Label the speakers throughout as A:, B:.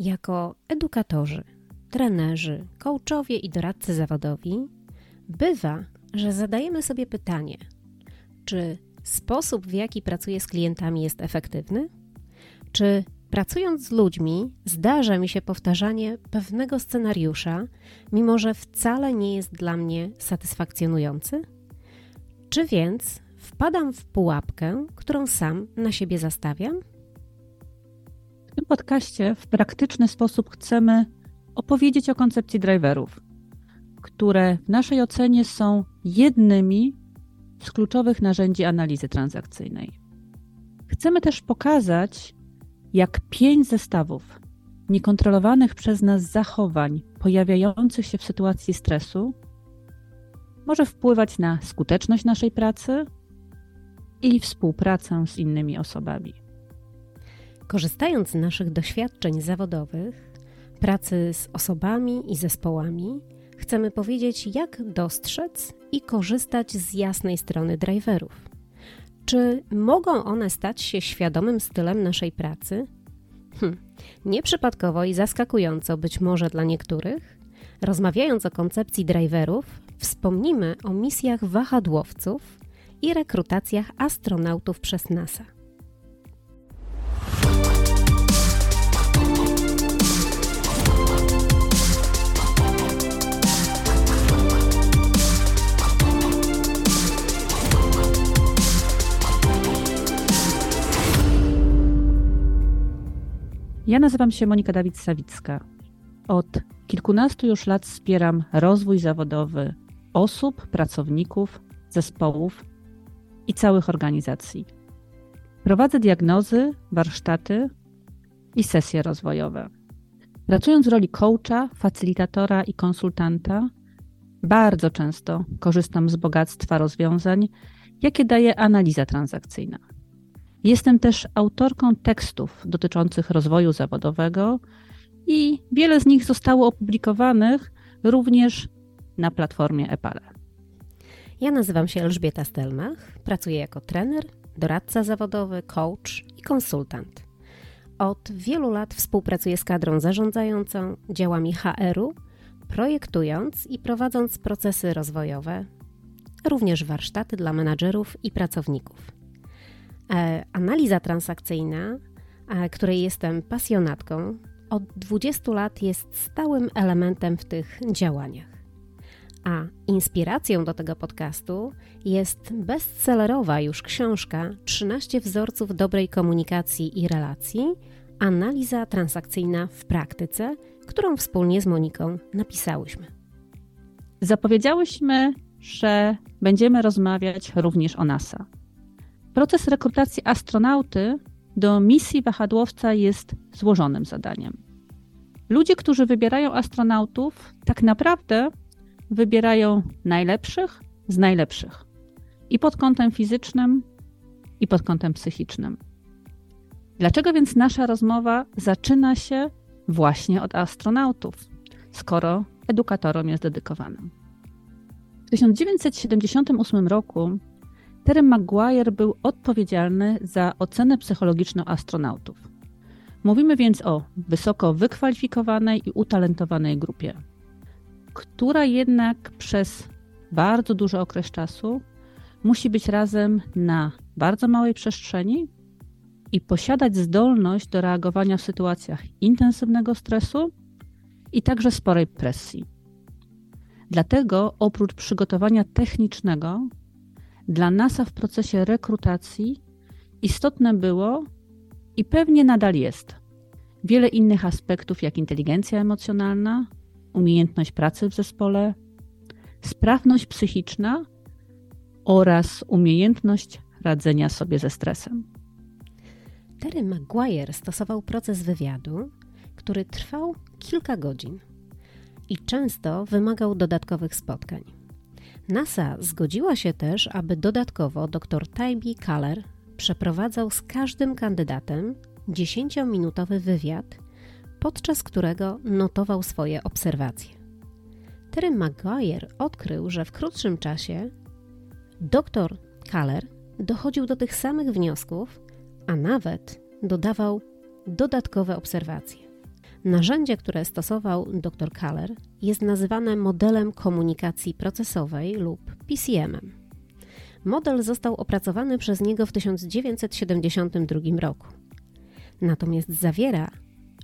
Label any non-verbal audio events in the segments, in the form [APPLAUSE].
A: Jako edukatorzy, trenerzy, coachowie i doradcy zawodowi bywa, że zadajemy sobie pytanie, czy sposób, w jaki pracuję z klientami jest efektywny? Czy pracując z ludźmi zdarza mi się powtarzanie pewnego scenariusza, mimo że wcale nie jest dla mnie satysfakcjonujący? Czy więc wpadam w pułapkę, którą sam na siebie zastawiam?
B: Podcaście w praktyczny sposób chcemy opowiedzieć o koncepcji driverów, które w naszej ocenie są jednymi z kluczowych narzędzi analizy transakcyjnej. Chcemy też pokazać, jak pięć zestawów niekontrolowanych przez nas zachowań pojawiających się w sytuacji stresu może wpływać na skuteczność naszej pracy i współpracę z innymi osobami.
A: Korzystając z naszych doświadczeń zawodowych, pracy z osobami i zespołami, chcemy powiedzieć, jak dostrzec i korzystać z jasnej strony driverów. Czy mogą one stać się świadomym stylem naszej pracy? Hm, nieprzypadkowo i zaskakująco być może dla niektórych, rozmawiając o koncepcji driverów, wspomnimy o misjach wahadłowców i rekrutacjach astronautów przez NASA.
B: Ja nazywam się Monika Dawid-Sawicka. Od kilkunastu już lat wspieram rozwój zawodowy osób, pracowników, zespołów i całych organizacji. Prowadzę diagnozy, warsztaty i sesje rozwojowe. Pracując w roli coacha, facylitatora i konsultanta, bardzo często korzystam z bogactwa rozwiązań, jakie daje analiza transakcyjna. Jestem też autorką tekstów dotyczących rozwoju zawodowego i wiele z nich zostało opublikowanych również na platformie Epale.
A: Ja nazywam się Elżbieta Stelmach, pracuję jako trener, doradca zawodowy, coach i konsultant. Od wielu lat współpracuję z kadrą zarządzającą działami HR-u, projektując i prowadząc procesy rozwojowe, również warsztaty dla menadżerów i pracowników. E, analiza transakcyjna, e, której jestem pasjonatką, od 20 lat jest stałym elementem w tych działaniach. A inspiracją do tego podcastu jest bestsellerowa już książka 13 wzorców dobrej komunikacji i relacji Analiza transakcyjna w praktyce, którą wspólnie z Moniką napisałyśmy.
B: Zapowiedziałyśmy, że będziemy rozmawiać również o NASA. Proces rekrutacji astronauty do misji wahadłowca jest złożonym zadaniem. Ludzie, którzy wybierają astronautów, tak naprawdę wybierają najlepszych z najlepszych. I pod kątem fizycznym, i pod kątem psychicznym. Dlaczego więc nasza rozmowa zaczyna się właśnie od astronautów, skoro edukatorom jest dedykowanym? W 1978 roku Terry Maguire był odpowiedzialny za ocenę psychologiczną astronautów. Mówimy więc o wysoko wykwalifikowanej i utalentowanej grupie, która jednak przez bardzo duży okres czasu musi być razem na bardzo małej przestrzeni i posiadać zdolność do reagowania w sytuacjach intensywnego stresu i także sporej presji. Dlatego oprócz przygotowania technicznego dla NASA w procesie rekrutacji istotne było i pewnie nadal jest wiele innych aspektów, jak inteligencja emocjonalna, umiejętność pracy w zespole, sprawność psychiczna oraz umiejętność radzenia sobie ze stresem.
A: Terry Maguire stosował proces wywiadu, który trwał kilka godzin i często wymagał dodatkowych spotkań. NASA zgodziła się też, aby dodatkowo dr Tybee Kaller przeprowadzał z każdym kandydatem 10-minutowy wywiad, podczas którego notował swoje obserwacje. Terry Maguire odkrył, że w krótszym czasie dr Kaller dochodził do tych samych wniosków, a nawet dodawał dodatkowe obserwacje. Narzędzie, które stosował dr Kaller, jest nazywane modelem komunikacji procesowej lub PCM-em. Model został opracowany przez niego w 1972 roku. Natomiast zawiera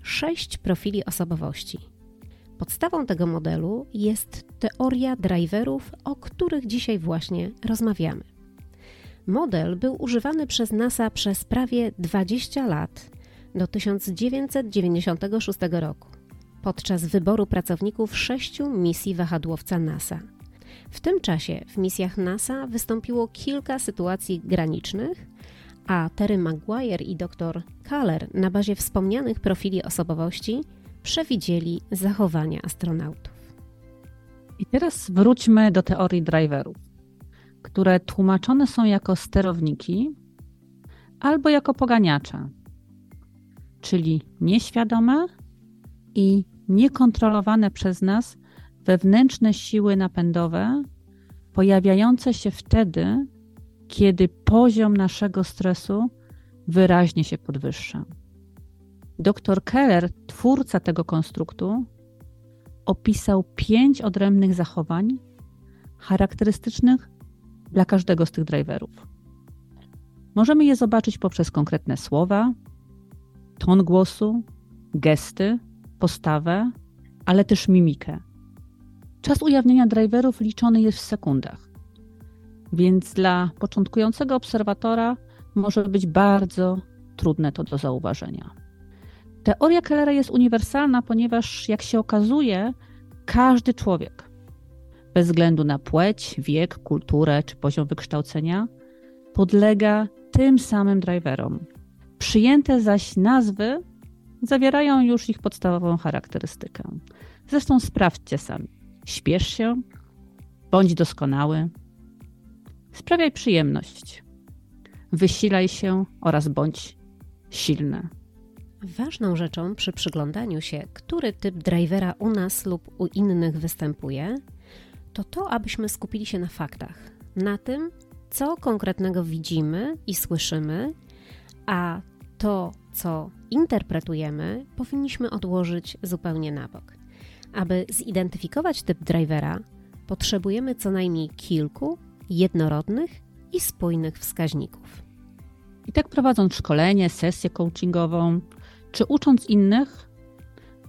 A: sześć profili osobowości. Podstawą tego modelu jest teoria driverów, o których dzisiaj właśnie rozmawiamy. Model był używany przez NASA przez prawie 20 lat do 1996 roku podczas wyboru pracowników sześciu misji wahadłowca NASA. W tym czasie w misjach NASA wystąpiło kilka sytuacji granicznych, a Terry Maguire i dr Kaller na bazie wspomnianych profili osobowości przewidzieli zachowania astronautów.
B: I teraz wróćmy do teorii driverów, które tłumaczone są jako sterowniki albo jako poganiacze, czyli nieświadome i niekontrolowane przez nas wewnętrzne siły napędowe pojawiające się wtedy, kiedy poziom naszego stresu wyraźnie się podwyższa. Dr Keller, twórca tego konstruktu, opisał pięć odrębnych zachowań charakterystycznych dla każdego z tych driverów. Możemy je zobaczyć poprzez konkretne słowa, ton głosu, gesty, postawę, ale też mimikę. Czas ujawnienia driverów liczony jest w sekundach, więc dla początkującego obserwatora może być bardzo trudne to do zauważenia. Teoria Kellera jest uniwersalna, ponieważ, jak się okazuje, każdy człowiek, bez względu na płeć, wiek, kulturę czy poziom wykształcenia, podlega tym samym driverom. Przyjęte zaś nazwy zawierają już ich podstawową charakterystykę. Zresztą sprawdźcie sami. Śpiesz się, bądź doskonały, sprawiaj przyjemność, wysilaj się oraz bądź silny.
A: Ważną rzeczą przy przyglądaniu się, który typ drivera u nas lub u innych występuje, to to, abyśmy skupili się na faktach, na tym, co konkretnego widzimy i słyszymy, a to, co interpretujemy, powinniśmy odłożyć zupełnie na bok. Aby zidentyfikować typ drivera, potrzebujemy co najmniej kilku jednorodnych i spójnych wskaźników.
B: I tak prowadząc szkolenie, sesję coachingową, czy ucząc innych,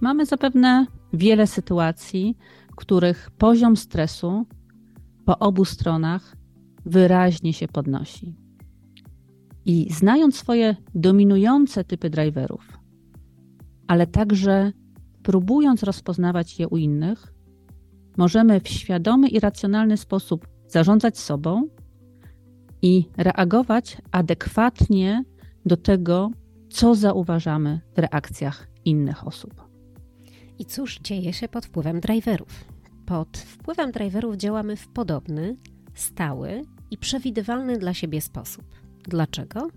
B: mamy zapewne wiele sytuacji, w których poziom stresu po obu stronach wyraźnie się podnosi. I znając swoje dominujące typy driverów, ale także próbując rozpoznawać je u innych, możemy w świadomy i racjonalny sposób zarządzać sobą i reagować adekwatnie do tego, co zauważamy w reakcjach innych osób.
A: I cóż dzieje się pod wpływem driverów? Pod wpływem driverów działamy w podobny, stały i przewidywalny dla siebie sposób. Dlaczego?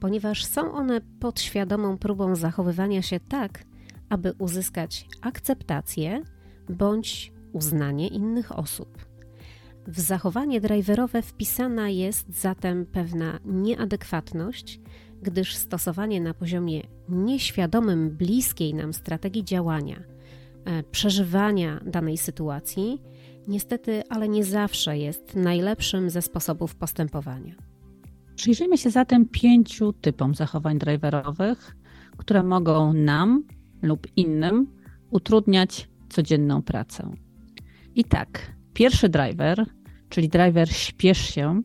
A: Ponieważ są one podświadomą próbą zachowywania się tak, aby uzyskać akceptację bądź uznanie innych osób. W zachowanie driverowe wpisana jest zatem pewna nieadekwatność, gdyż stosowanie na poziomie nieświadomym bliskiej nam strategii działania, e, przeżywania danej sytuacji, niestety, ale nie zawsze jest najlepszym ze sposobów postępowania.
B: Przyjrzyjmy się zatem pięciu typom zachowań driverowych, które mogą nam lub innym utrudniać codzienną pracę. I tak, pierwszy driver, czyli driver śpiesz się,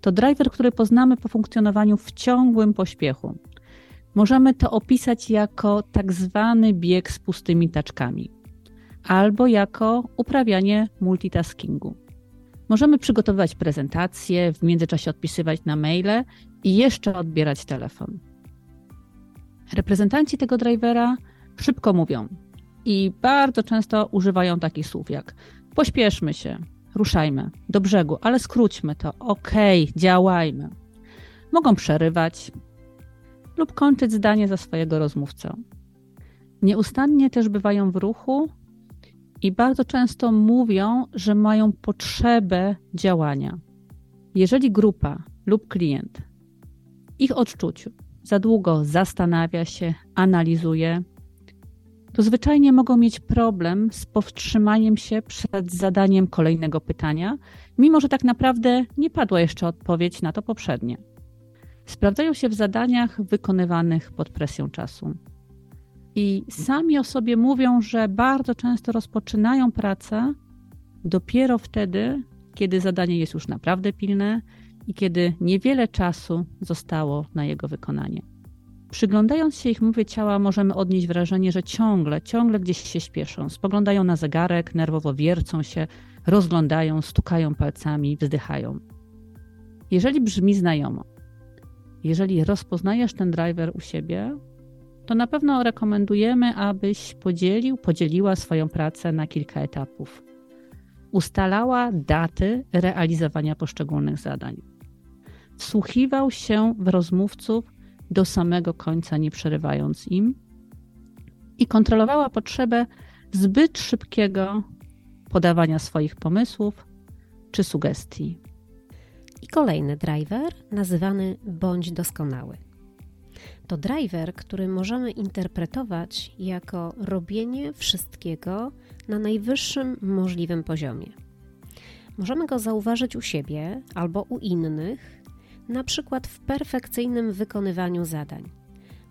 B: to driver, który poznamy po funkcjonowaniu w ciągłym pośpiechu. Możemy to opisać jako tak zwany bieg z pustymi taczkami albo jako uprawianie multitaskingu. Możemy przygotowywać prezentacje, w międzyczasie odpisywać na maile i jeszcze odbierać telefon. Reprezentanci tego drivera szybko mówią i bardzo często używają takich słów jak pośpieszmy się, ruszajmy do brzegu, ale skróćmy to, okej, działajmy. Mogą przerywać lub kończyć zdanie za swojego rozmówcę. Nieustannie też bywają w ruchu i bardzo często mówią, że mają potrzebę działania. Jeżeli grupa lub klient w ich odczuciu za długo zastanawia się, analizuje, to zwyczajnie mogą mieć problem z powstrzymaniem się przed zadaniem kolejnego pytania, mimo że tak naprawdę nie padła jeszcze odpowiedź na to poprzednie. Sprawdzają się w zadaniach wykonywanych pod presją czasu. I sami o sobie mówią, że bardzo często rozpoczynają pracę dopiero wtedy, kiedy zadanie jest już naprawdę pilne i kiedy niewiele czasu zostało na jego wykonanie. Przyglądając się ich mowie ciała, możemy odnieść wrażenie, że ciągle, ciągle gdzieś się śpieszą. Spoglądają na zegarek, nerwowo wiercą się, rozglądają, stukają palcami, wzdychają. Jeżeli brzmi znajomo, jeżeli rozpoznajesz ten driver u siebie, to na pewno rekomendujemy, abyś podzielił, podzieliła swoją pracę na kilka etapów. Ustalała daty realizowania poszczególnych zadań. Wsłuchiwał się w rozmówców do samego końca, nie przerywając im, i kontrolowała potrzebę zbyt szybkiego podawania swoich pomysłów czy sugestii.
A: I kolejny driver, nazywany bądź doskonały. To driver, który możemy interpretować jako robienie wszystkiego na najwyższym możliwym poziomie. Możemy go zauważyć u siebie albo u innych, na przykład w perfekcyjnym wykonywaniu zadań,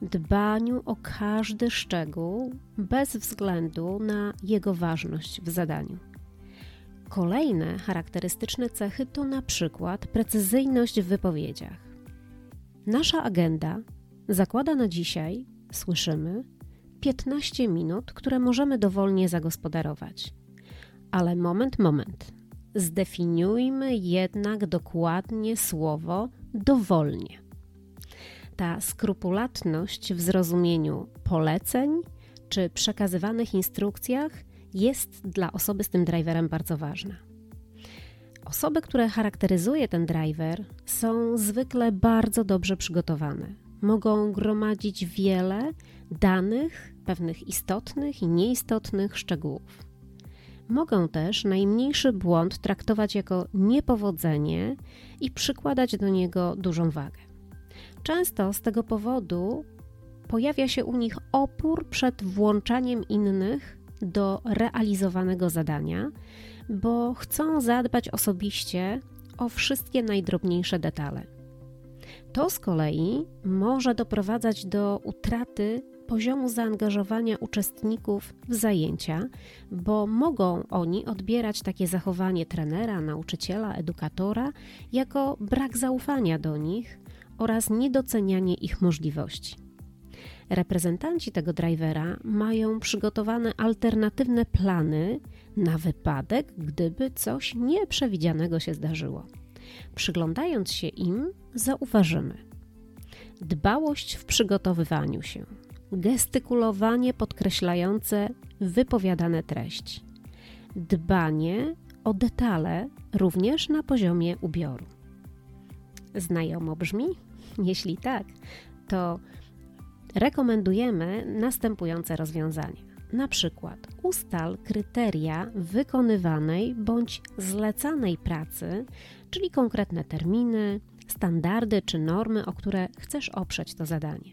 A: dbaniu o każdy szczegół bez względu na jego ważność w zadaniu. Kolejne charakterystyczne cechy to na przykład precyzyjność w wypowiedziach. Nasza agenda zakłada na dzisiaj, słyszymy, 15 minut, które możemy dowolnie zagospodarować. Ale moment, moment. Zdefiniujmy jednak dokładnie słowo dowolnie. Ta skrupulatność w zrozumieniu poleceń czy przekazywanych instrukcjach jest dla osoby z tym driverem bardzo ważna. Osoby, które charakteryzuje ten driver, są zwykle bardzo dobrze przygotowane. Mogą gromadzić wiele danych, pewnych istotnych i nieistotnych szczegółów. Mogą też najmniejszy błąd traktować jako niepowodzenie i przykładać do niego dużą wagę. Często z tego powodu pojawia się u nich opór przed włączaniem innych do realizowanego zadania, bo chcą zadbać osobiście o wszystkie najdrobniejsze detale. To z kolei może doprowadzać do utraty poziomu zaangażowania uczestników w zajęcia, bo mogą oni odbierać takie zachowanie trenera, nauczyciela, edukatora jako brak zaufania do nich oraz niedocenianie ich możliwości. Reprezentanci tego drivera mają przygotowane alternatywne plany na wypadek, gdyby coś nieprzewidzianego się zdarzyło. Przyglądając się im, zauważymy dbałość w przygotowywaniu się, gestykulowanie podkreślające wypowiadane treści, dbanie o detale również na poziomie ubioru. Znajomo brzmi? [LAUGHS] Jeśli tak, to rekomendujemy następujące rozwiązania. Na przykład ustal kryteria wykonywanej bądź zlecanej pracy, czyli konkretne terminy, standardy czy normy, o które chcesz oprzeć to zadanie.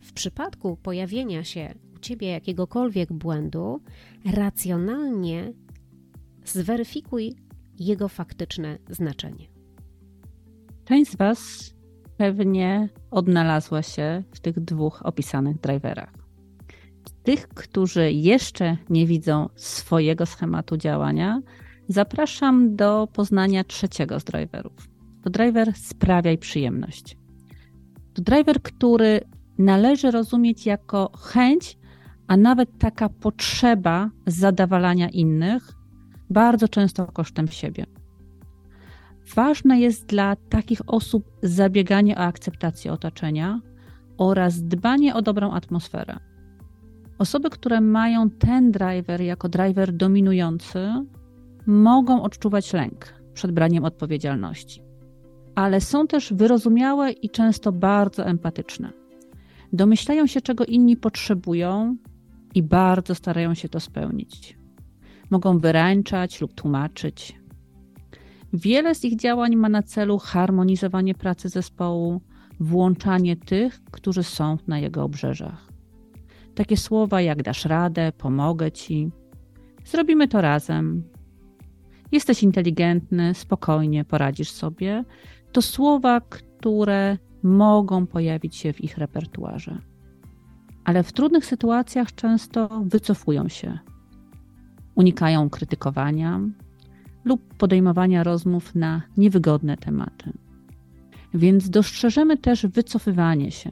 A: W przypadku pojawienia się u ciebie jakiegokolwiek błędu, racjonalnie zweryfikuj jego faktyczne znaczenie.
B: Część z Was pewnie odnalazła się w tych dwóch opisanych driverach. Tych, którzy jeszcze nie widzą swojego schematu działania, zapraszam do poznania trzeciego z driverów. To driver sprawiaj przyjemność. To driver, który należy rozumieć jako chęć, a nawet taka potrzeba zadawalania innych, bardzo często kosztem siebie. Ważne jest dla takich osób zabieganie o akceptację otoczenia oraz dbanie o dobrą atmosferę. Osoby, które mają ten driver jako driver dominujący, mogą odczuwać lęk przed braniem odpowiedzialności, ale są też wyrozumiałe i często bardzo empatyczne. Domyślają się, czego inni potrzebują i bardzo starają się to spełnić. Mogą wyręczać lub tłumaczyć, Wiele z ich działań ma na celu harmonizowanie pracy zespołu, włączanie tych, którzy są na jego obrzeżach. Takie słowa jak dasz radę, pomogę ci, zrobimy to razem, jesteś inteligentny, spokojnie poradzisz sobie, to słowa, które mogą pojawić się w ich repertuarze. Ale w trudnych sytuacjach często wycofują się, unikają krytykowania lub podejmowania rozmów na niewygodne tematy. Więc dostrzeżemy też wycofywanie się,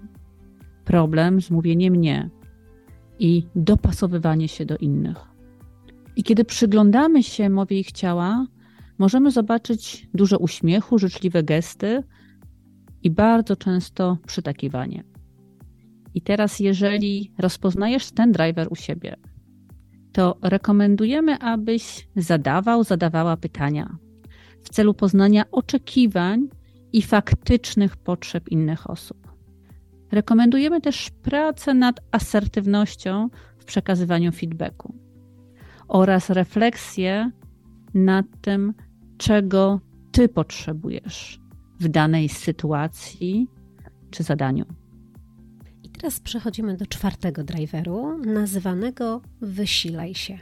B: problem z mówieniem nie i dopasowywanie się do innych. I kiedy przyglądamy się mowie ich ciała, możemy zobaczyć dużo uśmiechu, życzliwe gesty i bardzo często przytakiwanie. I teraz, jeżeli rozpoznajesz ten driver u siebie, to rekomendujemy, abyś zadawał, zadawała pytania w celu poznania oczekiwań i faktycznych potrzeb innych osób. Rekomendujemy też pracę nad asertywnością w przekazywaniu feedbacku oraz refleksję nad tym, czego ty potrzebujesz w danej sytuacji czy zadaniu.
A: I teraz przechodzimy do czwartego driveru, nazywanego wysilaj się.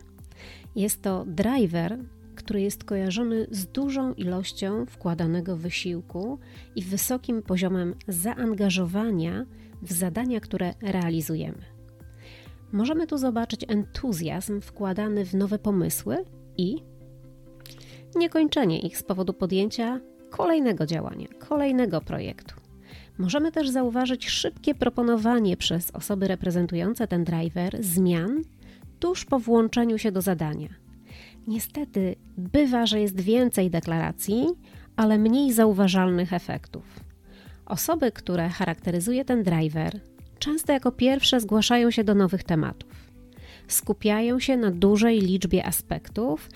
A: Jest to driver, który jest kojarzony z dużą ilością wkładanego wysiłku i wysokim poziomem zaangażowania w zadania, które realizujemy. Możemy tu zobaczyć entuzjazm wkładany w nowe pomysły i niekończenie ich z powodu podjęcia kolejnego działania, kolejnego projektu. Możemy też zauważyć szybkie proponowanie przez osoby reprezentujące ten driver zmian tuż po włączeniu się do zadania. Niestety, bywa, że jest więcej deklaracji, ale mniej zauważalnych efektów. Osoby, które charakteryzuje ten driver, często jako pierwsze zgłaszają się do nowych tematów. Skupiają się na dużej liczbie aspektów,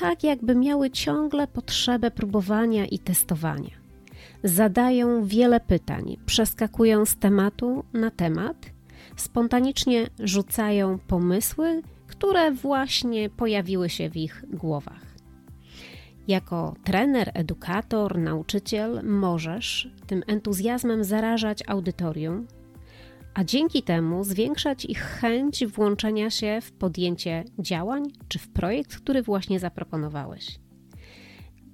A: tak jakby miały ciągle potrzebę próbowania i testowania. Zadają wiele pytań, przeskakują z tematu na temat, spontanicznie rzucają pomysły, które właśnie pojawiły się w ich głowach. Jako trener, edukator, nauczyciel możesz tym entuzjazmem zarażać audytorium, a dzięki temu zwiększać ich chęć włączenia się w podjęcie działań czy w projekt, który właśnie zaproponowałeś.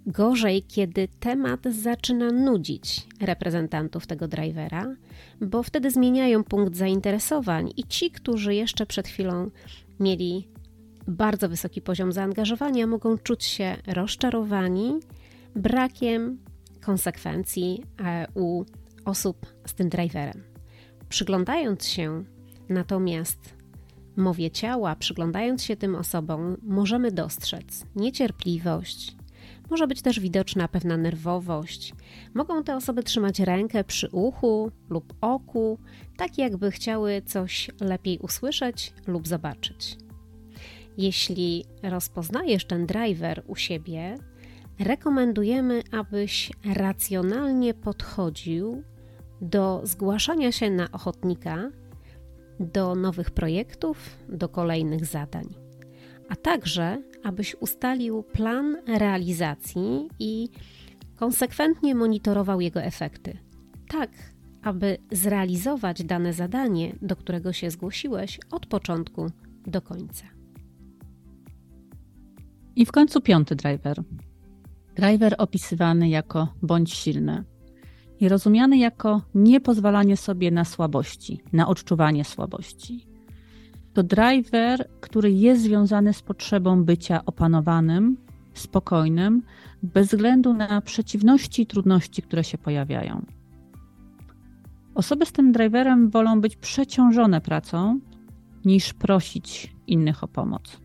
A: Gorzej, kiedy temat zaczyna nudzić reprezentantów tego drivera, bo wtedy zmieniają punkt zainteresowań i ci, którzy jeszcze przed chwilą mieli bardzo wysoki poziom zaangażowania, mogą czuć się rozczarowani brakiem konsekwencji e, u osób z tym driverem. Przyglądając się natomiast mowie ciała, przyglądając się tym osobom, możemy dostrzec niecierpliwość, może być też widoczna pewna nerwowość. Mogą te osoby trzymać rękę przy uchu lub oku, tak jakby chciały coś lepiej usłyszeć lub zobaczyć. Jeśli rozpoznajesz ten driver u siebie, rekomendujemy, abyś racjonalnie podchodził do zgłaszania się na ochotnika, do nowych projektów, do kolejnych zadań, a także abyś ustalił plan realizacji i konsekwentnie monitorował jego efekty, tak aby zrealizować dane zadanie, do którego się zgłosiłeś od początku do końca.
B: I w końcu piąty driver. Driver opisywany jako bądź silny i rozumiany jako niepozwalanie sobie na słabości, na odczuwanie słabości. To driver, który jest związany z potrzebą bycia opanowanym, spokojnym, bez względu na przeciwności i trudności, które się pojawiają. Osoby z tym driverem wolą być przeciążone pracą, niż prosić innych o pomoc.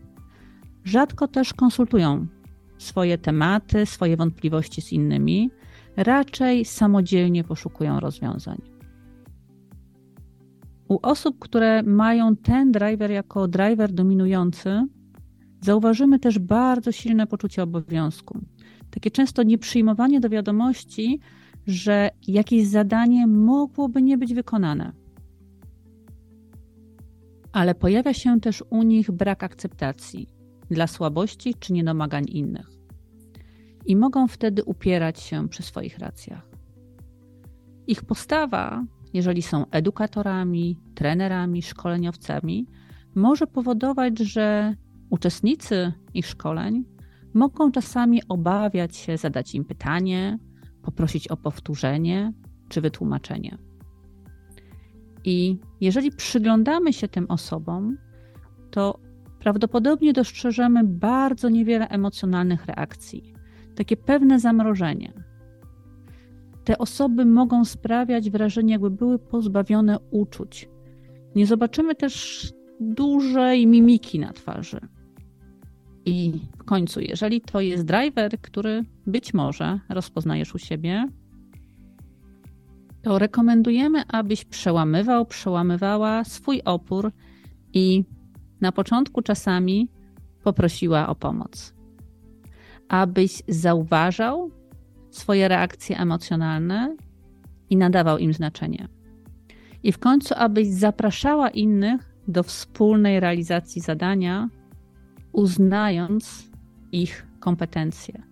B: Rzadko też konsultują swoje tematy, swoje wątpliwości z innymi, raczej samodzielnie poszukują rozwiązań. U osób, które mają ten driver jako driver dominujący, zauważymy też bardzo silne poczucie obowiązku. Takie często nieprzyjmowanie do wiadomości, że jakieś zadanie mogłoby nie być wykonane. Ale pojawia się też u nich brak akceptacji dla słabości czy niedomagań innych. I mogą wtedy upierać się przy swoich racjach. Ich postawa, jeżeli są edukatorami, trenerami, szkoleniowcami, może powodować, że uczestnicy ich szkoleń mogą czasami obawiać się zadać im pytanie, poprosić o powtórzenie czy wytłumaczenie. I jeżeli przyglądamy się tym osobom, to prawdopodobnie dostrzeżemy bardzo niewiele emocjonalnych reakcji, takie pewne zamrożenie. Te osoby mogą sprawiać wrażenie, jakby były pozbawione uczuć. Nie zobaczymy też dużej mimiki na twarzy. I w końcu, jeżeli to jest driver, który być może rozpoznajesz u siebie, to rekomendujemy, abyś przełamywał, przełamywała swój opór i na początku czasami poprosiła o pomoc. Abyś zauważał swoje reakcje emocjonalne i nadawał im znaczenie. I w końcu, abyś zapraszała innych do wspólnej realizacji zadania, uznając ich kompetencje.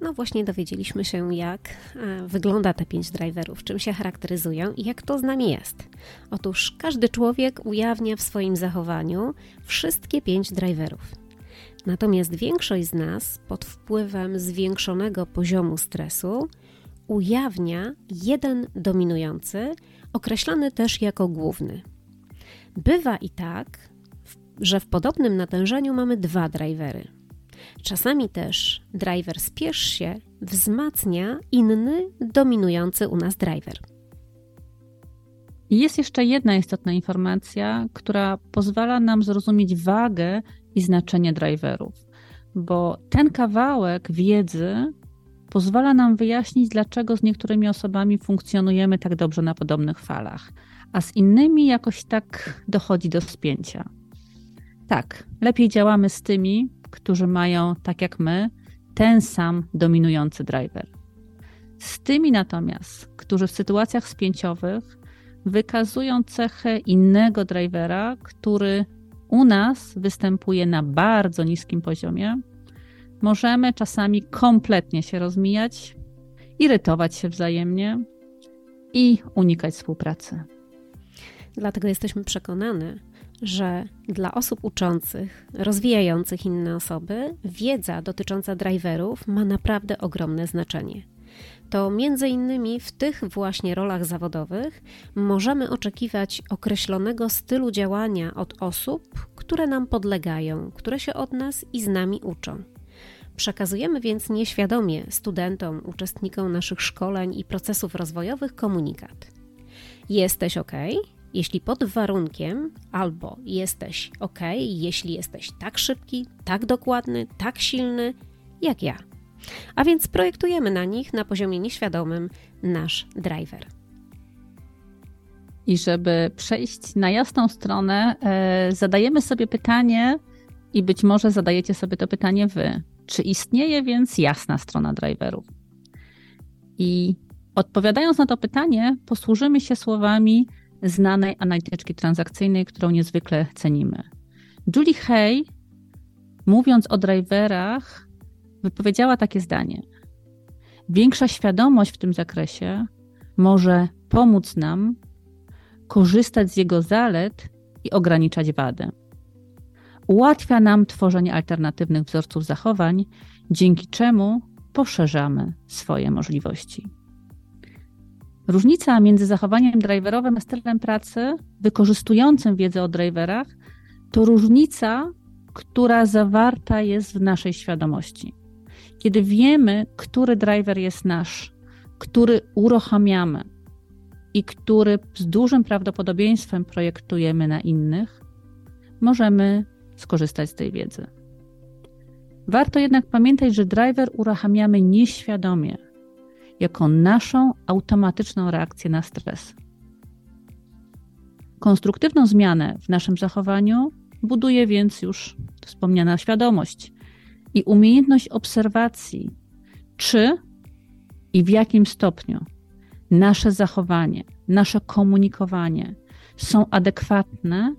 A: No właśnie dowiedzieliśmy się, jak e, wygląda te pięć driverów, czym się charakteryzują i jak to z nami jest. Otóż każdy człowiek ujawnia w swoim zachowaniu wszystkie pięć driverów. Natomiast większość z nas pod wpływem zwiększonego poziomu stresu ujawnia jeden dominujący, określany też jako główny. Bywa i tak, że w podobnym natężeniu mamy dwa drivery. Czasami też driver spiesz się wzmacnia inny dominujący u nas driver.
B: Jest jeszcze jedna istotna informacja, która pozwala nam zrozumieć wagę i znaczenie driverów, bo ten kawałek wiedzy pozwala nam wyjaśnić, dlaczego z niektórymi osobami funkcjonujemy tak dobrze na podobnych falach, a z innymi jakoś tak dochodzi do spięcia. Tak, lepiej działamy z tymi, którzy mają, tak jak my, ten sam dominujący driver. Z tymi natomiast, którzy w sytuacjach spięciowych wykazują cechę innego drivera, który u nas występuje na bardzo niskim poziomie, możemy czasami kompletnie się rozmijać, irytować się wzajemnie i unikać współpracy.
A: Dlatego jesteśmy przekonane, że dla osób uczących, rozwijających inne osoby, wiedza dotycząca driverów ma naprawdę ogromne znaczenie. To między innymi w tych właśnie rolach zawodowych możemy oczekiwać określonego stylu działania od osób, które nam podlegają, które się od nas i z nami uczą. Przekazujemy więc nieświadomie studentom, uczestnikom naszych szkoleń i procesów rozwojowych komunikat. Jesteś ok? jeśli pod warunkiem albo jesteś ok, jeśli jesteś tak szybki, tak dokładny, tak silny jak ja. A więc projektujemy na nich na poziomie nieświadomym nasz driver.
B: I żeby przejść na jasną stronę, e, zadajemy sobie pytanie, i być może zadajecie sobie to pytanie wy. Czy istnieje więc jasna strona driverów? I odpowiadając na to pytanie, posłużymy się słowami znanej analityczki transakcyjnej, którą niezwykle cenimy. Julie Hay, mówiąc o driverach, wypowiedziała takie zdanie: Większa świadomość w tym zakresie może pomóc nam korzystać z jego zalet i ograniczać wady. Ułatwia nam tworzenie alternatywnych wzorców zachowań, dzięki czemu poszerzamy swoje możliwości. Różnica między zachowaniem driverowym a stylem pracy wykorzystującym wiedzę o driverach to różnica, która zawarta jest w naszej świadomości. Kiedy wiemy, który driver jest nasz, który uruchamiamy i który z dużym prawdopodobieństwem projektujemy na innych, możemy skorzystać z tej wiedzy. Warto jednak pamiętać, że driver uruchamiamy nieświadomie, jako naszą automatyczną reakcję na stres. Konstruktywną zmianę w naszym zachowaniu buduje więc już wspomniana świadomość i umiejętność obserwacji, czy i w jakim stopniu nasze zachowanie, nasze komunikowanie są adekwatne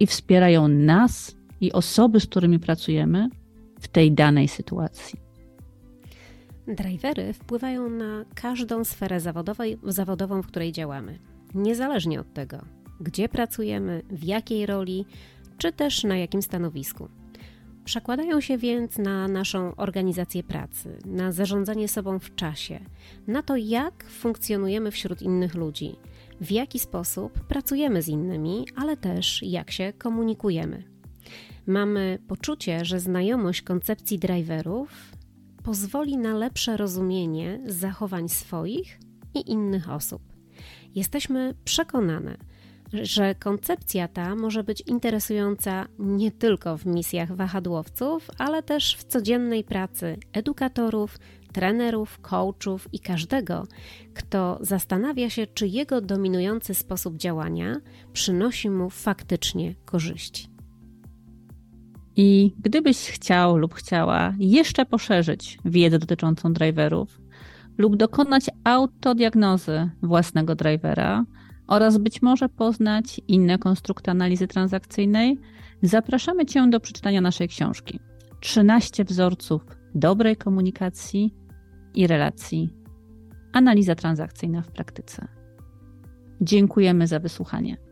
B: i wspierają nas i osoby, z którymi pracujemy w tej danej sytuacji.
A: Drivery wpływają na każdą sferę zawodową, w której działamy, niezależnie od tego, gdzie pracujemy, w jakiej roli, czy też na jakim stanowisku. Przekładają się więc na naszą organizację pracy, na zarządzanie sobą w czasie, na to, jak funkcjonujemy wśród innych ludzi, w jaki sposób pracujemy z innymi, ale też jak się komunikujemy. Mamy poczucie, że znajomość koncepcji driverów pozwoli na lepsze rozumienie zachowań swoich i innych osób. Jesteśmy przekonane, że koncepcja ta może być interesująca nie tylko w misjach wahadłowców, ale też w codziennej pracy edukatorów, trenerów, coachów i każdego, kto zastanawia się, czy jego dominujący sposób działania przynosi mu faktycznie korzyści.
B: I gdybyś chciał lub chciała jeszcze poszerzyć wiedzę dotyczącą driverów lub dokonać autodiagnozy własnego drivera oraz być może poznać inne konstrukty analizy transakcyjnej, zapraszamy Cię do przeczytania naszej książki 13 wzorców dobrej komunikacji i relacji. Analiza transakcyjna w praktyce. Dziękujemy za wysłuchanie.